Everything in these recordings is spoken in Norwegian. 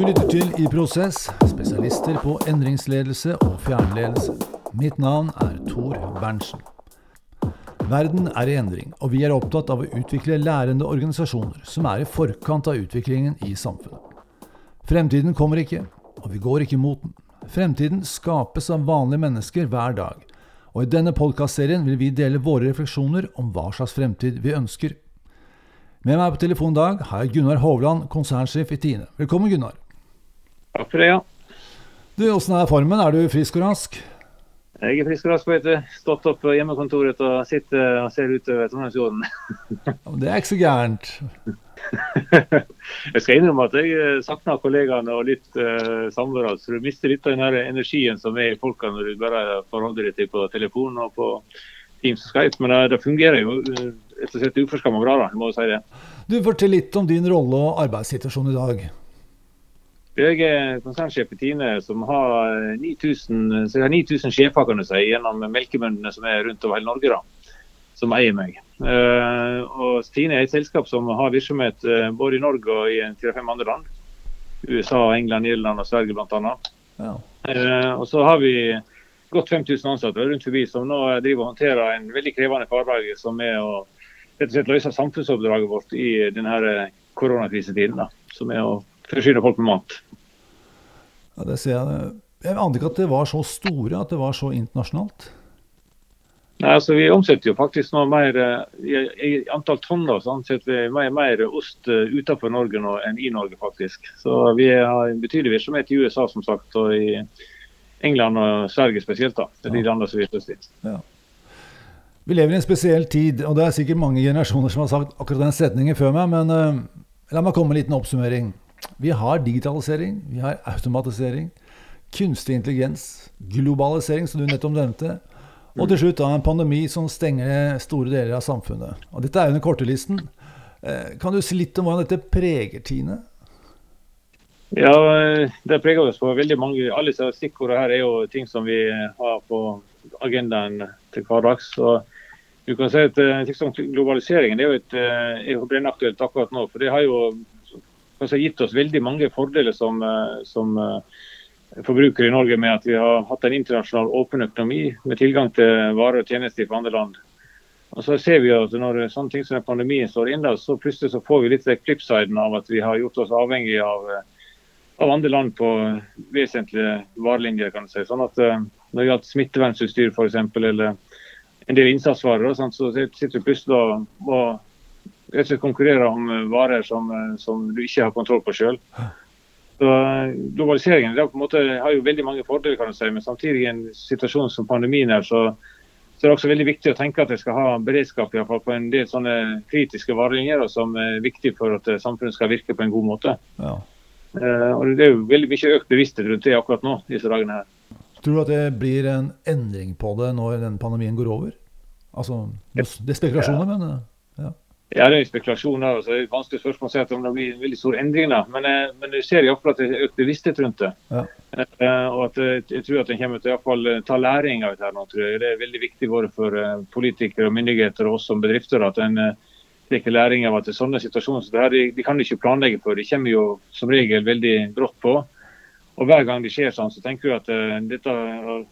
Du lytter til I Prosess, spesialister på endringsledelse og fjernledelse. Mitt navn er Tor Berntsen. Verden er i endring, og vi er opptatt av å utvikle lærende organisasjoner som er i forkant av utviklingen i samfunnet. Fremtiden kommer ikke, og vi går ikke mot den. Fremtiden skapes av vanlige mennesker hver dag. Og i denne podkastserien vil vi dele våre refleksjoner om hva slags fremtid vi ønsker. Med meg på telefon i dag har jeg Gunnar Hovland, konsernsjef i Tine. Velkommen, Gunnar. Takk for det, ja. Du, Åssen er formen? Er du frisk og rask? Jeg er frisk og rask, vet du. Stått opp på hjemmekontoret og sitter og ser utover Trondheimsfjorden. det er ikke så gærent. jeg skal innrømme at jeg eh, savner kollegaene og litt uh, samvær. Så du mister litt av den her energien som er i folka når du bare forholder deg til på telefon og på Teams og Skype. Men det, det fungerer jo rett og slett uforskamma bra, da, må jeg si det. Du, Fortell litt om din rolle og arbeidssituasjon i dag. Jeg er konsernsjef i Tine, som har 9000, 9000 sjefer kan du si, gjennom melkebøndene som er rundt over hele Norge. da som eier meg. Uh, og Tine er et selskap som har virksomhet uh, både i Norge og i fire-fem andre land. USA, England, Irland og Sverige bl.a. Ja. Og så har vi godt 5000 ansatte rundt forbi som nå driver og håndterer en veldig krevende hverdag, som er å rett og slett løse samfunnsoppdraget vårt i denne koronakrisetiden. Som er å forsyne folk med mat. Ja, det ser jeg. Jeg ante ikke at det var så store, at det var så internasjonalt. Nei, altså Vi omsetter jo faktisk nå mer eh, i, i antall tonner så omsetter vi mer, mer ost eh, utenfor Norge nå enn i Norge, faktisk. Så Vi har en betydelig virksomhet i USA som sagt, og i England og Sverige spesielt. da. Det er de landene som vi er i. Ja. Vi lever i en spesiell tid, og det er sikkert mange generasjoner som har sagt akkurat den setningen før meg, men uh, la meg komme med en liten oppsummering. Vi har digitalisering, vi har automatisering, kunstig intelligens, globalisering, som du nettopp nevnte og til slutt da en pandemi som stenger store deler av samfunnet. Og Dette er jo den korte listen. Eh, kan du si litt om hvordan dette preger Tine? Ja, Det preger oss på veldig mange. Alle disse stikkordene her er jo ting som vi har på agendaen til hverdags. Og du kan si at liksom, Globaliseringen er jo, et, eh, brennaktuelt akkurat nå. for Det har jo si, gitt oss veldig mange fordeler som, som forbrukere i Norge med at vi har hatt en internasjonal åpen økonomi med tilgang til varer og tjenester fra andre land. Og så ser vi at Når sånne ting som pandemien står inne, så plutselig så får vi litt flipsiden av at vi har gjort oss avhengig av, av andre land på vesentlige varelinjer. kan du si. Sånn at Når har hatt smittevernutstyr f.eks., eller en del innsatsvarer, så sitter vi plutselig og rett og slett konkurrere om varer som, som du ikke har kontroll på sjøl. Så eh, Globaliseringen det måte, har jo veldig mange fordeler, kan du si, men samtidig i en situasjon som pandemien er, så, så, er det også veldig viktig å tenke at jeg skal ha beredskap i fall, på en del sånne kritiske varelinjer som er viktig for at eh, samfunnet skal virke på en god måte. Ja. Uh, og Det er jo veldig mye økt bevissthet rundt det akkurat nå. disse dagene her. Tror du at det blir en endring på det når den pandemien går over? Altså, Det er spekulasjoner, ja. men ja. Det er spekulasjoner. Altså. Det er et vanskelig spørsmål å si om det blir veldig store endringer. Men, eh, men du ser iallfall at det er økt bevissthet rundt det. Ja. Uh, og at uh, Jeg tror at en kommer til å ta læring av dette. nå, tror jeg. Det er veldig viktig både for uh, politikere og myndigheter og oss som bedrifter at en tar læring av at det er sånne situasjoner så det her, de, de kan ikke planlegge for. De kommer jo som regel veldig brått på. Og Hver gang det skjer sånn, så tenker du at dette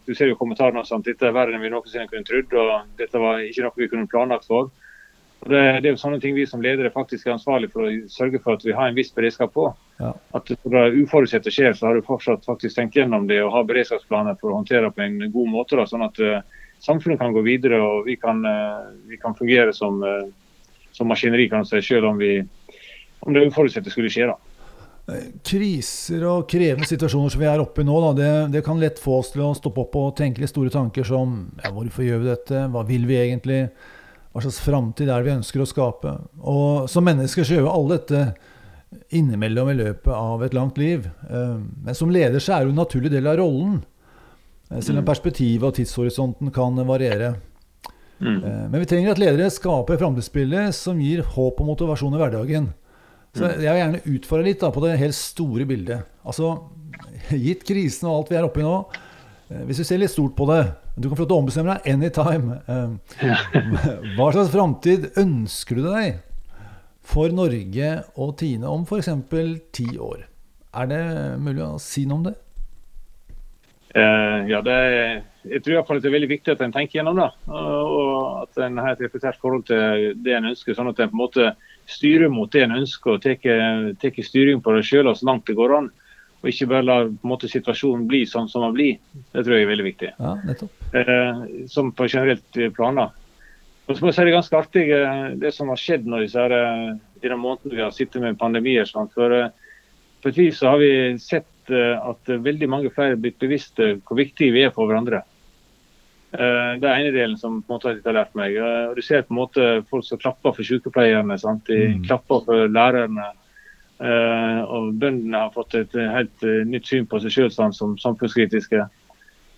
du ser jo kommentarene sånn, dette er verre enn vi noensinne kunne trodd. og Dette var ikke noe vi kunne planlagt for. Det, det, er jo sånne ting vi som ledere faktisk er ansvarlig for å sørge for at vi har en viss beredskap på. Ja. At når det uforutsette skjer, så har du fortsatt faktisk tenkt gjennom det og har beredskapsplaner for å håndtere på en god måte. Da, sånn at uh, samfunnet kan gå videre og vi kan, uh, vi kan fungere som, uh, som, maskineri, kan si, selv om, vi, om det uforutsette skulle skje. da. Kriser og krevende situasjoner som vi er oppe i nå, da, det, det, kan lett få oss til å stoppe opp og tenke litt store tanker som ja, hvorfor gjør vi dette, hva vil vi egentlig? Hva slags framtid er det vi ønsker å skape. Og som mennesker så gjør vi alle dette innimellom i løpet av et langt liv. Eh, men som leder så er det jo en naturlig del av rollen. Eh, selv om mm. perspektivet og tidshorisonten kan variere. Mm. Eh, men vi trenger at ledere skaper framtidsbilder som gir håp og motivasjon i hverdagen. Så mm. jeg vil gjerne utfordre litt da, på det helt store bildet. Altså, Gitt krisen og alt vi er oppe i nå, hvis vi ser litt stort på det du kan få lov til å ombestemme deg anytime. Ehm, hva slags framtid ønsker du deg for Norge og Tine om f.eks. ti år? Er det mulig å si noe om det? Eh, ja, det er, jeg tror iallfall det er veldig viktig at en tenker gjennom det. Og at en har et reflektert forhold til det en ønsker, sånn at en på en måte styrer mot det en ønsker og tar styring på det sjøl så langt det går an. Og ikke bare la måte, situasjonen bli sånn som den blir. Det tror jeg er veldig viktig. Ja. Eh, som på generelt plan. Og så må jeg si Det er ganske artig eh, det som har skjedd nå disse her, eh, denne måneden vi har sittet med pandemier. Sånn. For eh, på et vis så har vi sett at veldig mange flere er blitt bevisste hvor viktige vi er for hverandre. Det er ene delen som på en måte har lært meg. Du ser på en måte folk som klapper for sykepleierne. Sant? De mm. klapper for lærerne. Og bøndene har fått et helt nytt syn på seg sjøl sånn, som samfunnskritiske.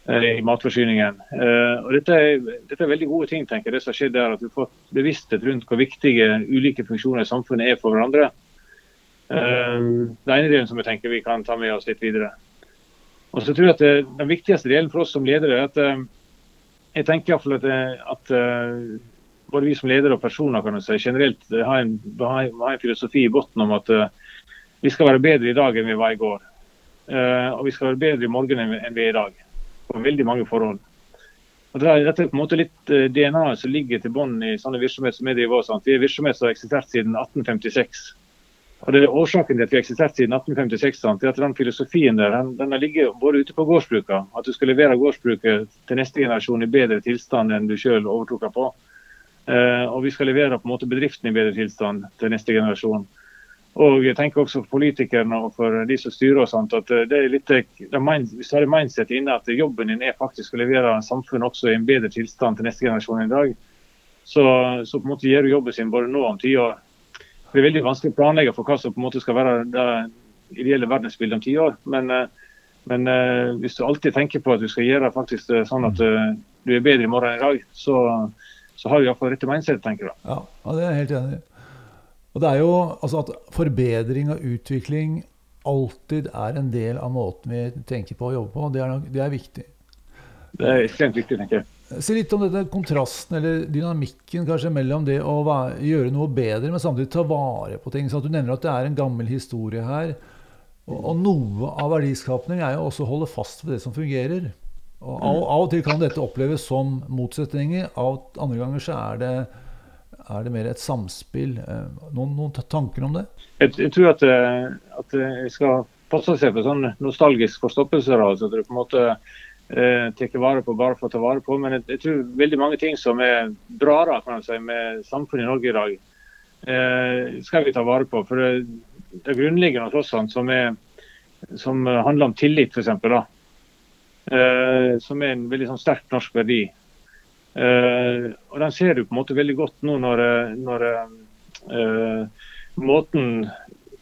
Eh, i matforsyningen. Eh, og dette er, dette er, veldig gode ting, tenker jeg, det som har skjedd der. At vi får bevissthet rundt hvor viktige ulike funksjoner i samfunnet er for hverandre. Eh, det ene delen som jeg tenker vi kan ta med oss litt videre. Og så tror jeg at det, Den viktigste delen for oss som ledere er at jeg tenker iallfall at, at både vi som ledere og personer kan si, generelt har en, har en filosofi i bunnen om at vi skal være bedre i dag enn vi var i går. Og vi skal være bedre i morgen enn vi er i dag på veldig mange forhold. Og det er, dette er på en måte litt uh, eh, DNA som ligger til bunn i sånne virksomheter som vi driver sant? Vi er virksomhet som har eksistert siden 1856. Og det er Årsaken til at vi har eksistert siden 1856, sant? er at den filosofien der, den, den har ligget både ute på gårdsbruka, at du skal levere gårdsbruket til neste generasjon i bedre tilstand enn du selv overtok på. Uh, og vi skal levere på en måte bedriften i bedre tilstand til neste generasjon. Og jeg tenker også for politikerne og for de som styrer og sånt, at det er litt, hvis du har mindset inne at jobben din er faktisk å levere samfunnet også i en bedre tilstand til neste generasjon i dag, så, så på en måte gjør du jobben sin både nå og om ti år. Det er veldig vanskelig å planlegge for hva som på en måte skal være det ideelle verdensbildet om ti år. Men, men, hvis du alltid tenker på at du skal gjøre faktisk sånn at du er bedre i morgen enn i dag, så, så har du iallfall rette mindset, tenker jeg. Ja, det er jeg helt enig i. Og det er jo altså at forbedring og utvikling alltid er en del av måten vi tenker på å jobbe på. Det er, det er viktig. Det er ekstremt viktig, tenker jeg. Si litt om dette kontrasten eller dynamikken kanskje mellom det å være, gjøre noe bedre, men samtidig ta vare på ting. Så Du nevner at det er en gammel historie her. Og, og noe av verdiskapning er jo også å holde fast ved det som fungerer. Og av, av, og til kan dette oppleves som motsetninger. Av andre ganger så er det er det mer et samspill? Eh, noen, noen tanker om det? Jeg, jeg tror at, eh, at, jeg skal passe seg for sånn nostalgisk forstoppelse. Altså at du på en måte eh, vare på bare for å ta vare på. Men jeg, jeg, tror veldig mange ting som er bra da, kan man si, med samfunnet i Norge i dag, eh, skal vi ta vare på. For det, det grunnleggende hos oss som, er, som handler om tillit, f.eks. Eh, som er en veldig sånn sterk norsk verdi. Uh, og Den ser du på en måte veldig godt nå når, eh, når uh, måten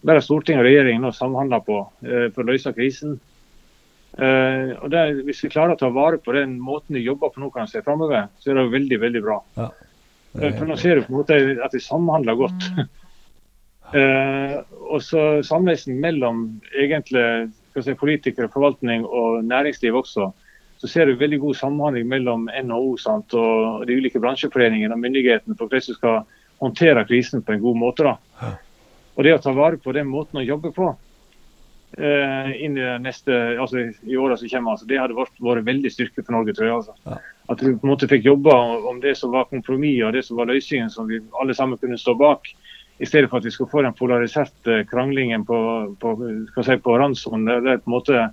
bare Stortinget og regjeringen nå samhandler på uh, for å løse krisen. og det, Hvis vi klarer å ta vare på den måten de jobber på nå, kan se fremover, så er det veldig veldig bra. Ja, for Nå ser du på en måte at de samhandler godt. og så Samleisen mellom egentlig si, politikere, forvaltning og næringsliv også så ser du veldig god samhandling mellom NHO sant, og de ulike bransjeforeningene og myndighetene for hvordan du skal håndtere krisen på en god måte. Da. Og Det å ta vare på den måten å jobbe på eh, inn i, neste, altså i året som kommer, altså, det hadde vært, vært veldig styrke for Norge. tror jeg. Altså. Ja. At du på en måte fikk jobba om det som var kompromisset og det som var løsningen som vi alle sammen kunne stå bak. I stedet for at vi skulle få den polariserte kranglingen på, på, si, på randsonen. Der på en måte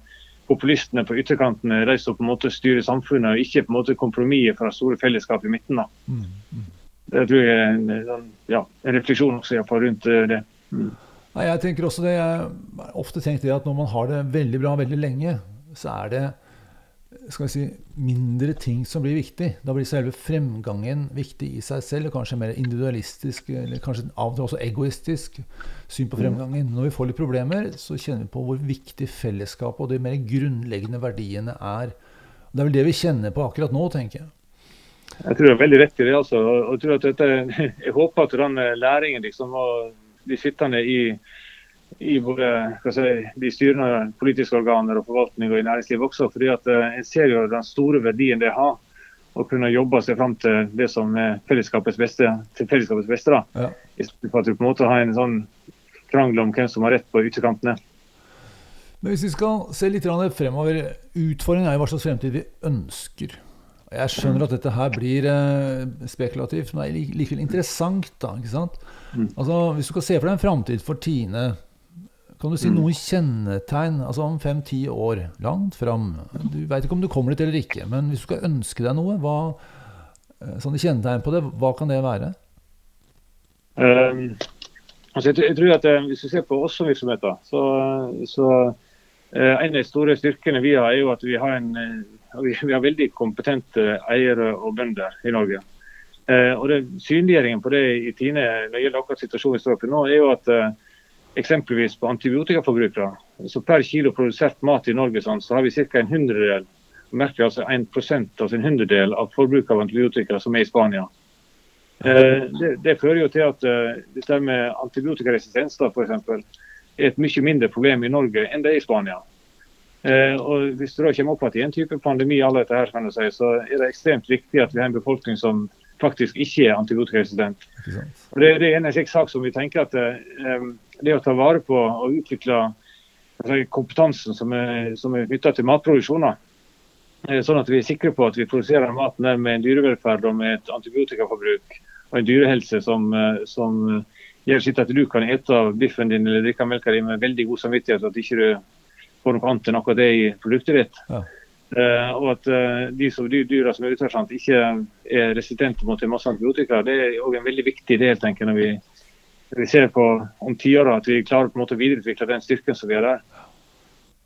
populistene på ytterkantene de som på en måte styrer samfunnet, og ikke på en måte kompromisset fra store fellesskap i midten. da. Mm, mm. Det tror jeg er en, ja, en refleksjon også iallfall rundt eh, det. Mm. Nei, jeg tenker også det, jeg har ofte tenkt det at når man har det veldig bra veldig lenge, så er det skal vi si, mindre ting som blir viktig. Da blir selve fremgangen viktig i seg selv, og kanskje mer individualistisk, eller kanskje av og til også egoistisk syn på fremgangen. Når vi får litt problemer, så kjenner vi på hvor viktig fellesskapet og de mer grunnleggende verdiene er. Det er vel det vi kjenner på akkurat nå, tenker jeg. Jeg tror det er veldig rett i det. altså. Jeg, dette, jeg håper at den læringen liksom, og de sittende i i både si, de styrende politiske organer og forvaltning og i næringslivet også. fordi at eh, En ser jo den store verdien det har å kunne jobbe seg fram til det som er fellesskapets beste. til fellesskapets beste da. Ja. I stedet for at du på en måte har en sånn krangel om hvem som har rett på ytterkantene. Men hvis vi skal se litt fremover, utfordringen er jo hva slags fremtid vi ønsker. Jeg skjønner at dette her blir eh, spekulativt, men det er likevel interessant. da, ikke sant? Mm. Altså, Hvis du skal se for deg en framtid for Tine, kan du si mm. noen kjennetegn altså om fem-ti år, langt fram? Du veit ikke om du kommer dit eller ikke, men hvis du skal ønske deg noe, hva, eh, sånne kjennetegn på det, hva kan det være? Um, altså jeg, jeg, tror at eh, Hvis du ser på oss som virksomheter, så, så uh, en av de store styrkene vi har, er jo at vi har en vi, vi har veldig kompetente eiere og bønder i Norge. Uh, og det, Synliggjøringen på det i Tine når det gjelder akkurat situasjonen vi står oppe nå, er jo at eksempelvis på antibiotikaforbrukere, så per kilo produsert mat i Norge sånn, så har vi ca. en hundredel merker altså 1 altså en hundredel av forbruket av antibiotika som er i Spania. Eh, det, det, fører jo til at det dette med antibiotikaresistens da, for eksempel, er et mye mindre problem i Norge enn det er i Spania. Eh, og Hvis det da kommer opp at i en type pandemi alle dette her, kan du si, så er det ekstremt viktig at vi har en befolkning som faktisk ikke er antibiotikaresistent. Det, det, er en sak som vi tenker at eh, det å ta vare på og utvikle altså, kompetansen som er, som er knytta til matproduksjon, eh, sånn at vi er sikre på at vi produserer maten med en dyrevelferd og med et antibiotikaforbruk og en dyrehelse som, eh, som gjør sitt at du kan ete biffen din eller drikke melka di med veldig god samvittighet. og at ikke du på noe annet enn akkurat det i produktet ditt. Ja. Uh, og at uh, de som, de dyra som er utførsant, ikke er resistente mot en masse antibiotika. Det er òg en veldig viktig del tenker jeg, når vi, vi ser på om tiåra at vi klarer på en måte å videreutvikle den styrken som vi har der.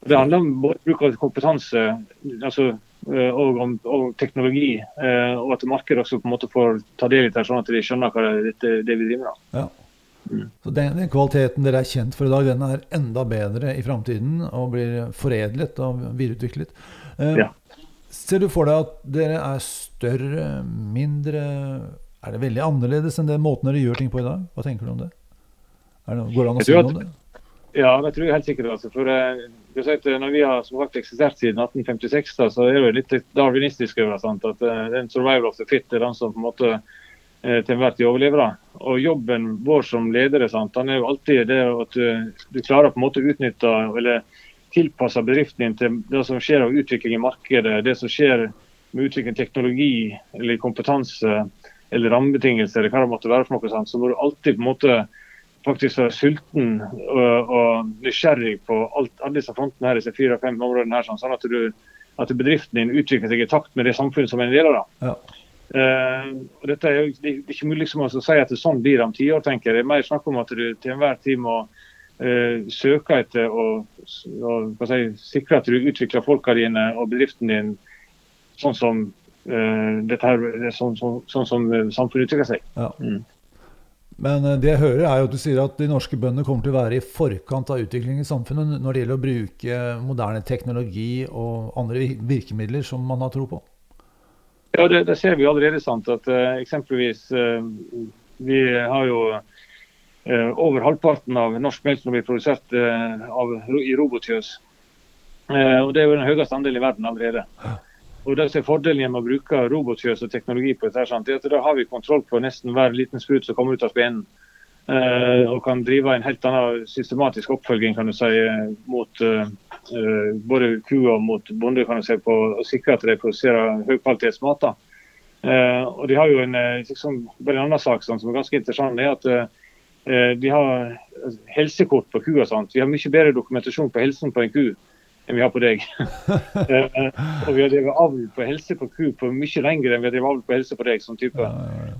Det handler om bruk av kompetanse altså, uh, og om og teknologi, og at markedet også på en måte får ta del i det, sånn at de skjønner hva det, det, det vi driver med. Ja. Mm. Så den, den, kvaliteten dere er kjent for i dag, den er enda bedre i framtiden og blir foredlet og videreutviklet. Uh, ja. Ser du for deg at dere er større, mindre Er det veldig annerledes enn den måten dere gjør ting på i dag? Hva tenker du om det? det går det an å si noe om det? Ja, det tror jeg helt sikkert. Altså. For uh, sagt, Når vi har som sagt, eksistert siden 1856, da, så er det litt darwinistisk over sant? at uh, den survival of the fit er den som på en måte uh, til enhver tid overlever. Og Jobben vår som ledere sant? Den er jo alltid det at du, du klarer på en måte å utnytte eller tilpasse bedriften din til det som skjer av utvikling i markedet, det som skjer med utvikling av teknologi eller kompetanse eller rammebetingelser, eller hva det måtte være for noe, sånt, så må du alltid på en måte faktisk være sulten og, og nysgjerrig på alt, alle disse frontene her, disse fire-fem områdene her, sånn at, du, at bedriften din utvikler seg i takt med det samfunnet som er en del av. det. Ja. Uh, dette er jo det er ikke mulig liksom å si at det sånn blir om tiår, tenker jeg. Det er mer snakk om at du til enhver tid må uh, søke etter og, og si, sikre at du utvikler folka dine og bedriften din sånn som dette her, sånn, sånn, sånn som samfunnet utvikler seg. Ja. Mm. Men det jeg hører er jo at du sier at de norske bøndene kommer til å være i forkant av utviklingen i samfunnet når det gjelder å bruke moderne teknologi og andre virkemidler som man har tro på? Ja, det, det, ser vi allerede. sant, at uh, Eksempelvis uh, Vi har jo uh, over halvparten av norsk melk som blir produsert av, i robotjøs. og Det er jo den høyeste andelen i verden allerede. Og det som er Fordelen med å bruke robotfjøs og teknologi på dette, sant, er at da har vi kontroll på nesten hver liten sprut som kommer ut av spenen. og kan drive en helt annen systematisk oppfølging kan du si, mot Eh, både kua mot bonde kan du si, på, og sikre at de produserer høykvalitetsmat. Uh, og de har jo en, eh, liksom, bare en annen sak sånn, som er ganske interessant. er at uh, De har helsekort på kua. Sant? Vi har mye bedre dokumentasjon på helsen på en ku enn vi har på deg. uh, og vi har drevet avl på helse på ku på mye lenger enn vi har drevet avl på helse på deg. sånn type. Ja.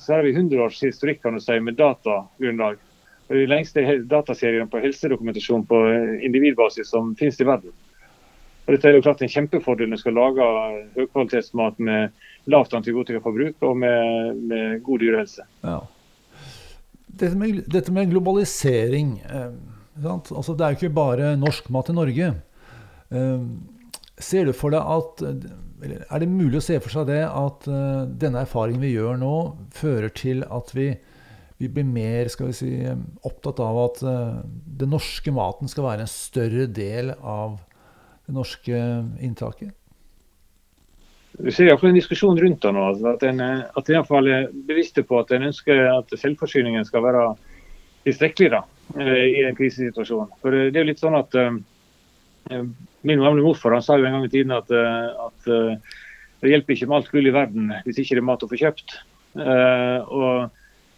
så har vi 100 års historikk kan du si, med datagrunnlag de lengste dataseriene på helsedokumentasjon på individbasis som finnes i verden. Og dette er jo klart en kjempefordel når du skal lage høykvalitetsmat med lavt antibiotikaforbruk og med, med god dyrehelse. Ja. Dette, med, dette med, globalisering eh, altså, Det er jo ikke bare norsk mat i Norge. Eh, ser du for deg at Er det mulig å se for seg det at eh, denne erfaringen vi gjør nå, fører til at vi vi blir mer skal vi si, opptatt av at uh, den norske maten skal være en større del av det norske inntaket? Vi ser iallfall en diskusjon rundt det nå. Altså, at en, at en iallfall er bevisste på at en ønsker at selvforsyningen skal være tilstrekkelig da, eh, i en krisesituasjon. For Det er jo litt sånn at um, Min gamle morfar han sa jo en gang i tiden at, at det hjelper ikke med alt gull i verden hvis ikke det er mat å få kjøpt. og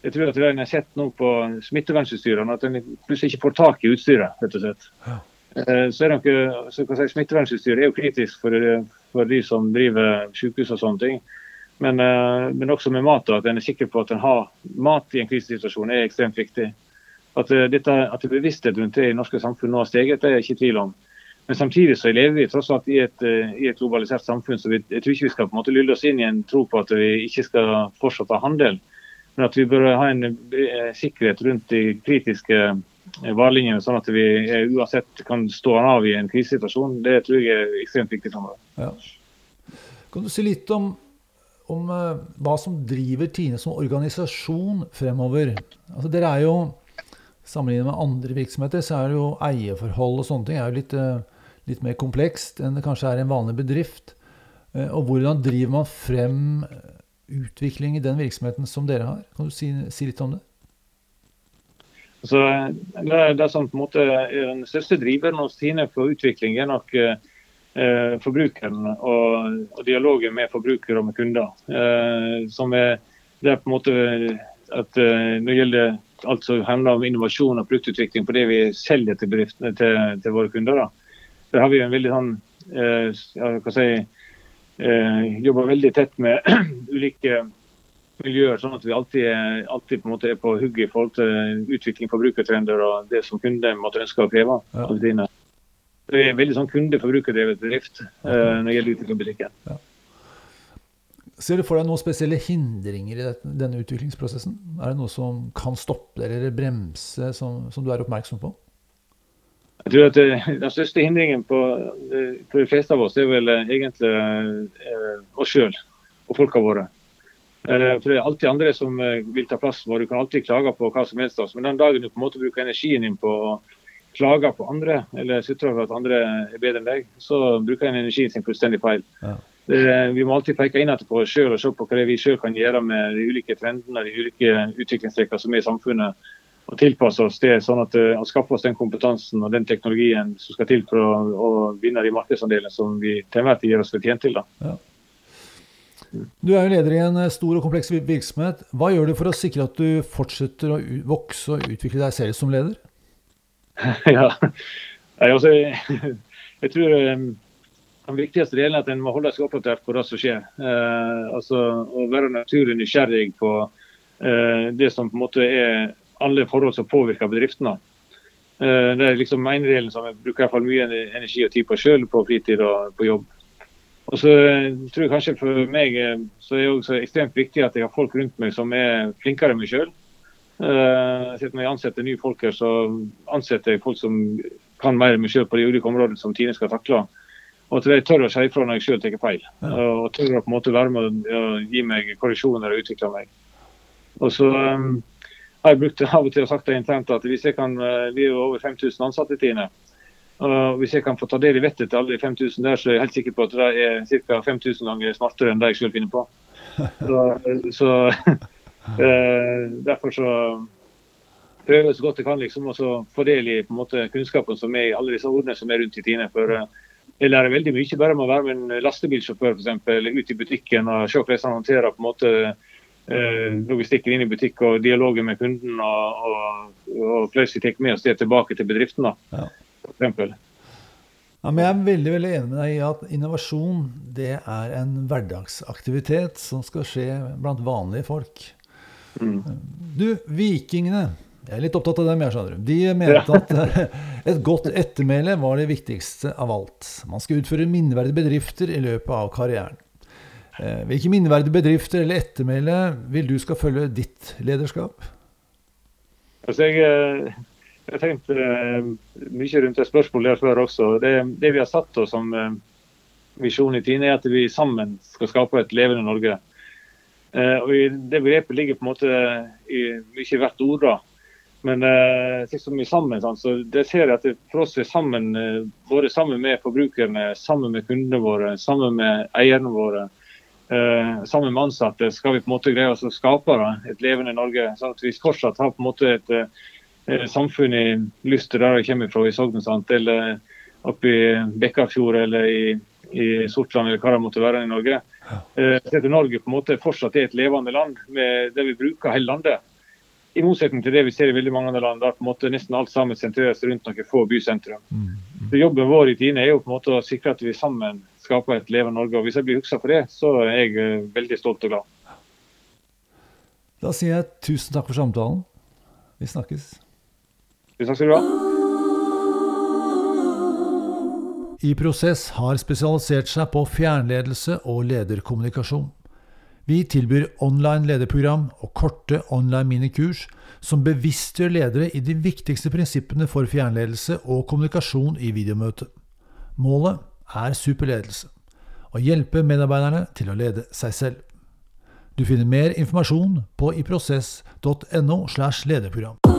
jeg tror at en har sett nå på smittevernutstyrene, at en plutselig ikke får tak i utstyret. rett og slett. Ja. Så er det så kan si, Smittevernutstyr er jo kritisk for, for de som driver sykehus og sånne ting. Men, men, også med mat. At en er sikker på at en har mat i en krisesituasjon er ekstremt viktig. At, dette, at bevisstheten rundt det i norske samfunn nå har steget, det er jeg ikke i tvil om. Men samtidig så lever vi tross alt i et, i et globalisert samfunn, så vi, jeg tror ikke vi skal på en måte lulle oss inn i en tro på at vi ikke skal fortsatt ha handel. Men at vi bør ha en eh, sikkerhet rundt de kritiske eh, varelinjene, sånn at vi eh, uansett kan stå av i en krisesituasjon. Det tror jeg er ekstremt viktig framover. Ja. Kan du si litt om, om hva som driver Tine som organisasjon fremover? Altså, dere er jo, Sammenlignet med andre virksomheter, så er det jo eierforhold og sånne ting er jo litt, litt mer komplekst enn det kanskje er i en vanlig bedrift. Og hvordan driver man frem utvikling i den virksomheten som dere har? Kan du si, si litt om det? Altså, det, det, som på en måte den største driveren hos Tine for utvikling, er nok eh, forbrukeren og, og, dialogen med forbrukere og med kunder. Eh, som er, det er på en måte at eh, Når det gjelder alt som handler om innovasjon og produktutvikling på det vi selger til, til, til våre kunder, da, der har vi en veldig sånn eh, hva si, eh, jobber veldig tett med ulike miljøer, sånn at vi alltid, alltid på, er på hugget i forhold til utvikling, forbrukertrender og det som kunden måtte ønske å kreve. Ja. Det er en veldig sånn kunde-forbrukerdrevet bedrift eh, når det gjelder utviklingsbutikken. Ja. Ser du for deg noen spesielle hindringer i denne utviklingsprosessen? Er det noe som kan stoppe eller bremse, som, som du er oppmerksom på? Jeg tror at eh, Den største hindringen på, eh, for de fleste av oss er vel eh, egentlig oss sjøl og folka våre. For Det er alltid andre som vil ta plass vår. Du kan alltid klage på hva som helst. Men den dagen du på en måte bruker energien din på å klage på andre, eller sutre over at andre er bedre enn deg, så bruker en energien sin fullstendig feil. Ja. Vi må alltid peke inn på oss sjøl og se på hva vi sjøl kan gjøre med de ulike trendene de ulike utviklingstrekkene som er i samfunnet og tilpasse oss det, sånn at uh, skaffe oss den kompetansen og den teknologien som skal til for å, å vinne de markedsandelene som vi til enhver tid gjør oss fortjent til. Ja. Du er jo leder i en eh, stor og kompleks virksomhet. Hva gjør du for å sikre at du fortsetter å vokse og utvikle deg selv som leder? ja, jeg, altså, jeg tror um, den viktigste delen er at en må holde seg oppdatert på det som skjer. Eh, altså Å være naturlig nysgjerrig på eh, det som på en måte er alle forhold som påvirker bedriftene. Eh, det er liksom ene delen som jeg bruker i hvert fall mye energi og tid på sjøl, på fritid og på jobb. Og så eh, tror jeg kanskje For meg eh, så er det også ekstremt viktig at jeg har folk rundt meg som er flinkere enn meg sjøl. Når jeg ansetter nye folk her, så ansetter jeg folk som kan mer enn meg sjøl på de ulike områdene som Tine skal takle. Og at jeg tør å si ifra når jeg sjøl tar feil. Og tør å på en måte være med å gi meg korreksjoner og utvikle meg. Og så har jeg brukt av og til og sagt det internt at hvis jeg kan, eh, vi er jo over 5000 ansatte i Tine. Og hvis jeg kan få ta del i vettet til alle de 5000 der, så er jeg helt sikker på at det er ca. 5000 ganger smartere enn det jeg selv finner på. Så, så eh, Derfor så prøver jeg så godt jeg kan liksom å få del i på en måte, kunnskapen som er i alle disse ordene som er rundt i Tine. For eh, jeg lærer veldig mye bare med å være med en lastebilsjåfør for eksempel, ut i butikken og se hvordan han håndterer på en måte Eh, logistikken inn i butikk og dialogen med kunden, og, og, og plutselig tar med oss det tilbake til bedriften. da, for ja, men jeg er veldig veldig enig med deg i at innovasjon det er en hverdagsaktivitet som skal skje blant vanlige folk. Mm. Du, vikingene Jeg er litt opptatt av dem, jeg skjønner. De mente at et godt ettermæle var det viktigste av alt. Man skal utføre minneverdige bedrifter i løpet av karrieren. Eh, hvilke minneverdige bedrifter eller ettermæle vil du skal følge ditt lederskap? Altså jeg, eh, jeg tenkte eh, mye rundt det spørsmålet der før også. Det, det, vi har satt oss som visjon i Tine, er at vi sammen skal skape et levende Norge. Og Det begrepet ligger på en måte i mye hvert ord. da. Men eh, liksom sammen, sånn, så det ser jeg at for oss er sammen, både sammen med forbrukerne, sammen med kundene våre, sammen med eierne våre, eh, sammen med ansatte skal vi på en måte greie oss å skape da, et levende Norge. sånn at vi fortsatt har på en måte et eh, samfunn i Lyster, der jeg kommer fra, i Sogn, eller oppe i Bekkafjord eller i, i Sortland eller hva det måtte være i Norge. Eh, Norge på en måte fortsatt er et levende land med det vi bruker hele landet. I motsetning til det vi ser i veldig mange andre land, der på en måte nesten alt sammen sentreres rundt noen få bysentrum. Så Jobben vår i Tine er jo på en måte å sikre at vi sammen skaper et levende Norge. og Hvis jeg blir huska for det, så er jeg eh, veldig stolt og glad. Da sier jeg tusen takk for samtalen. Vi snakkes. Takk skal du ha. I Prosess har spesialisert seg på fjernledelse og lederkommunikasjon. Vi tilbyr online lederprogram og korte online minikurs som bevisstgjør ledere i de viktigste prinsippene for fjernledelse og kommunikasjon i videomøte. Målet er superledelse å hjelpe medarbeiderne til å lede seg selv. Du finner mer informasjon på iprosess.no slash lederprogram.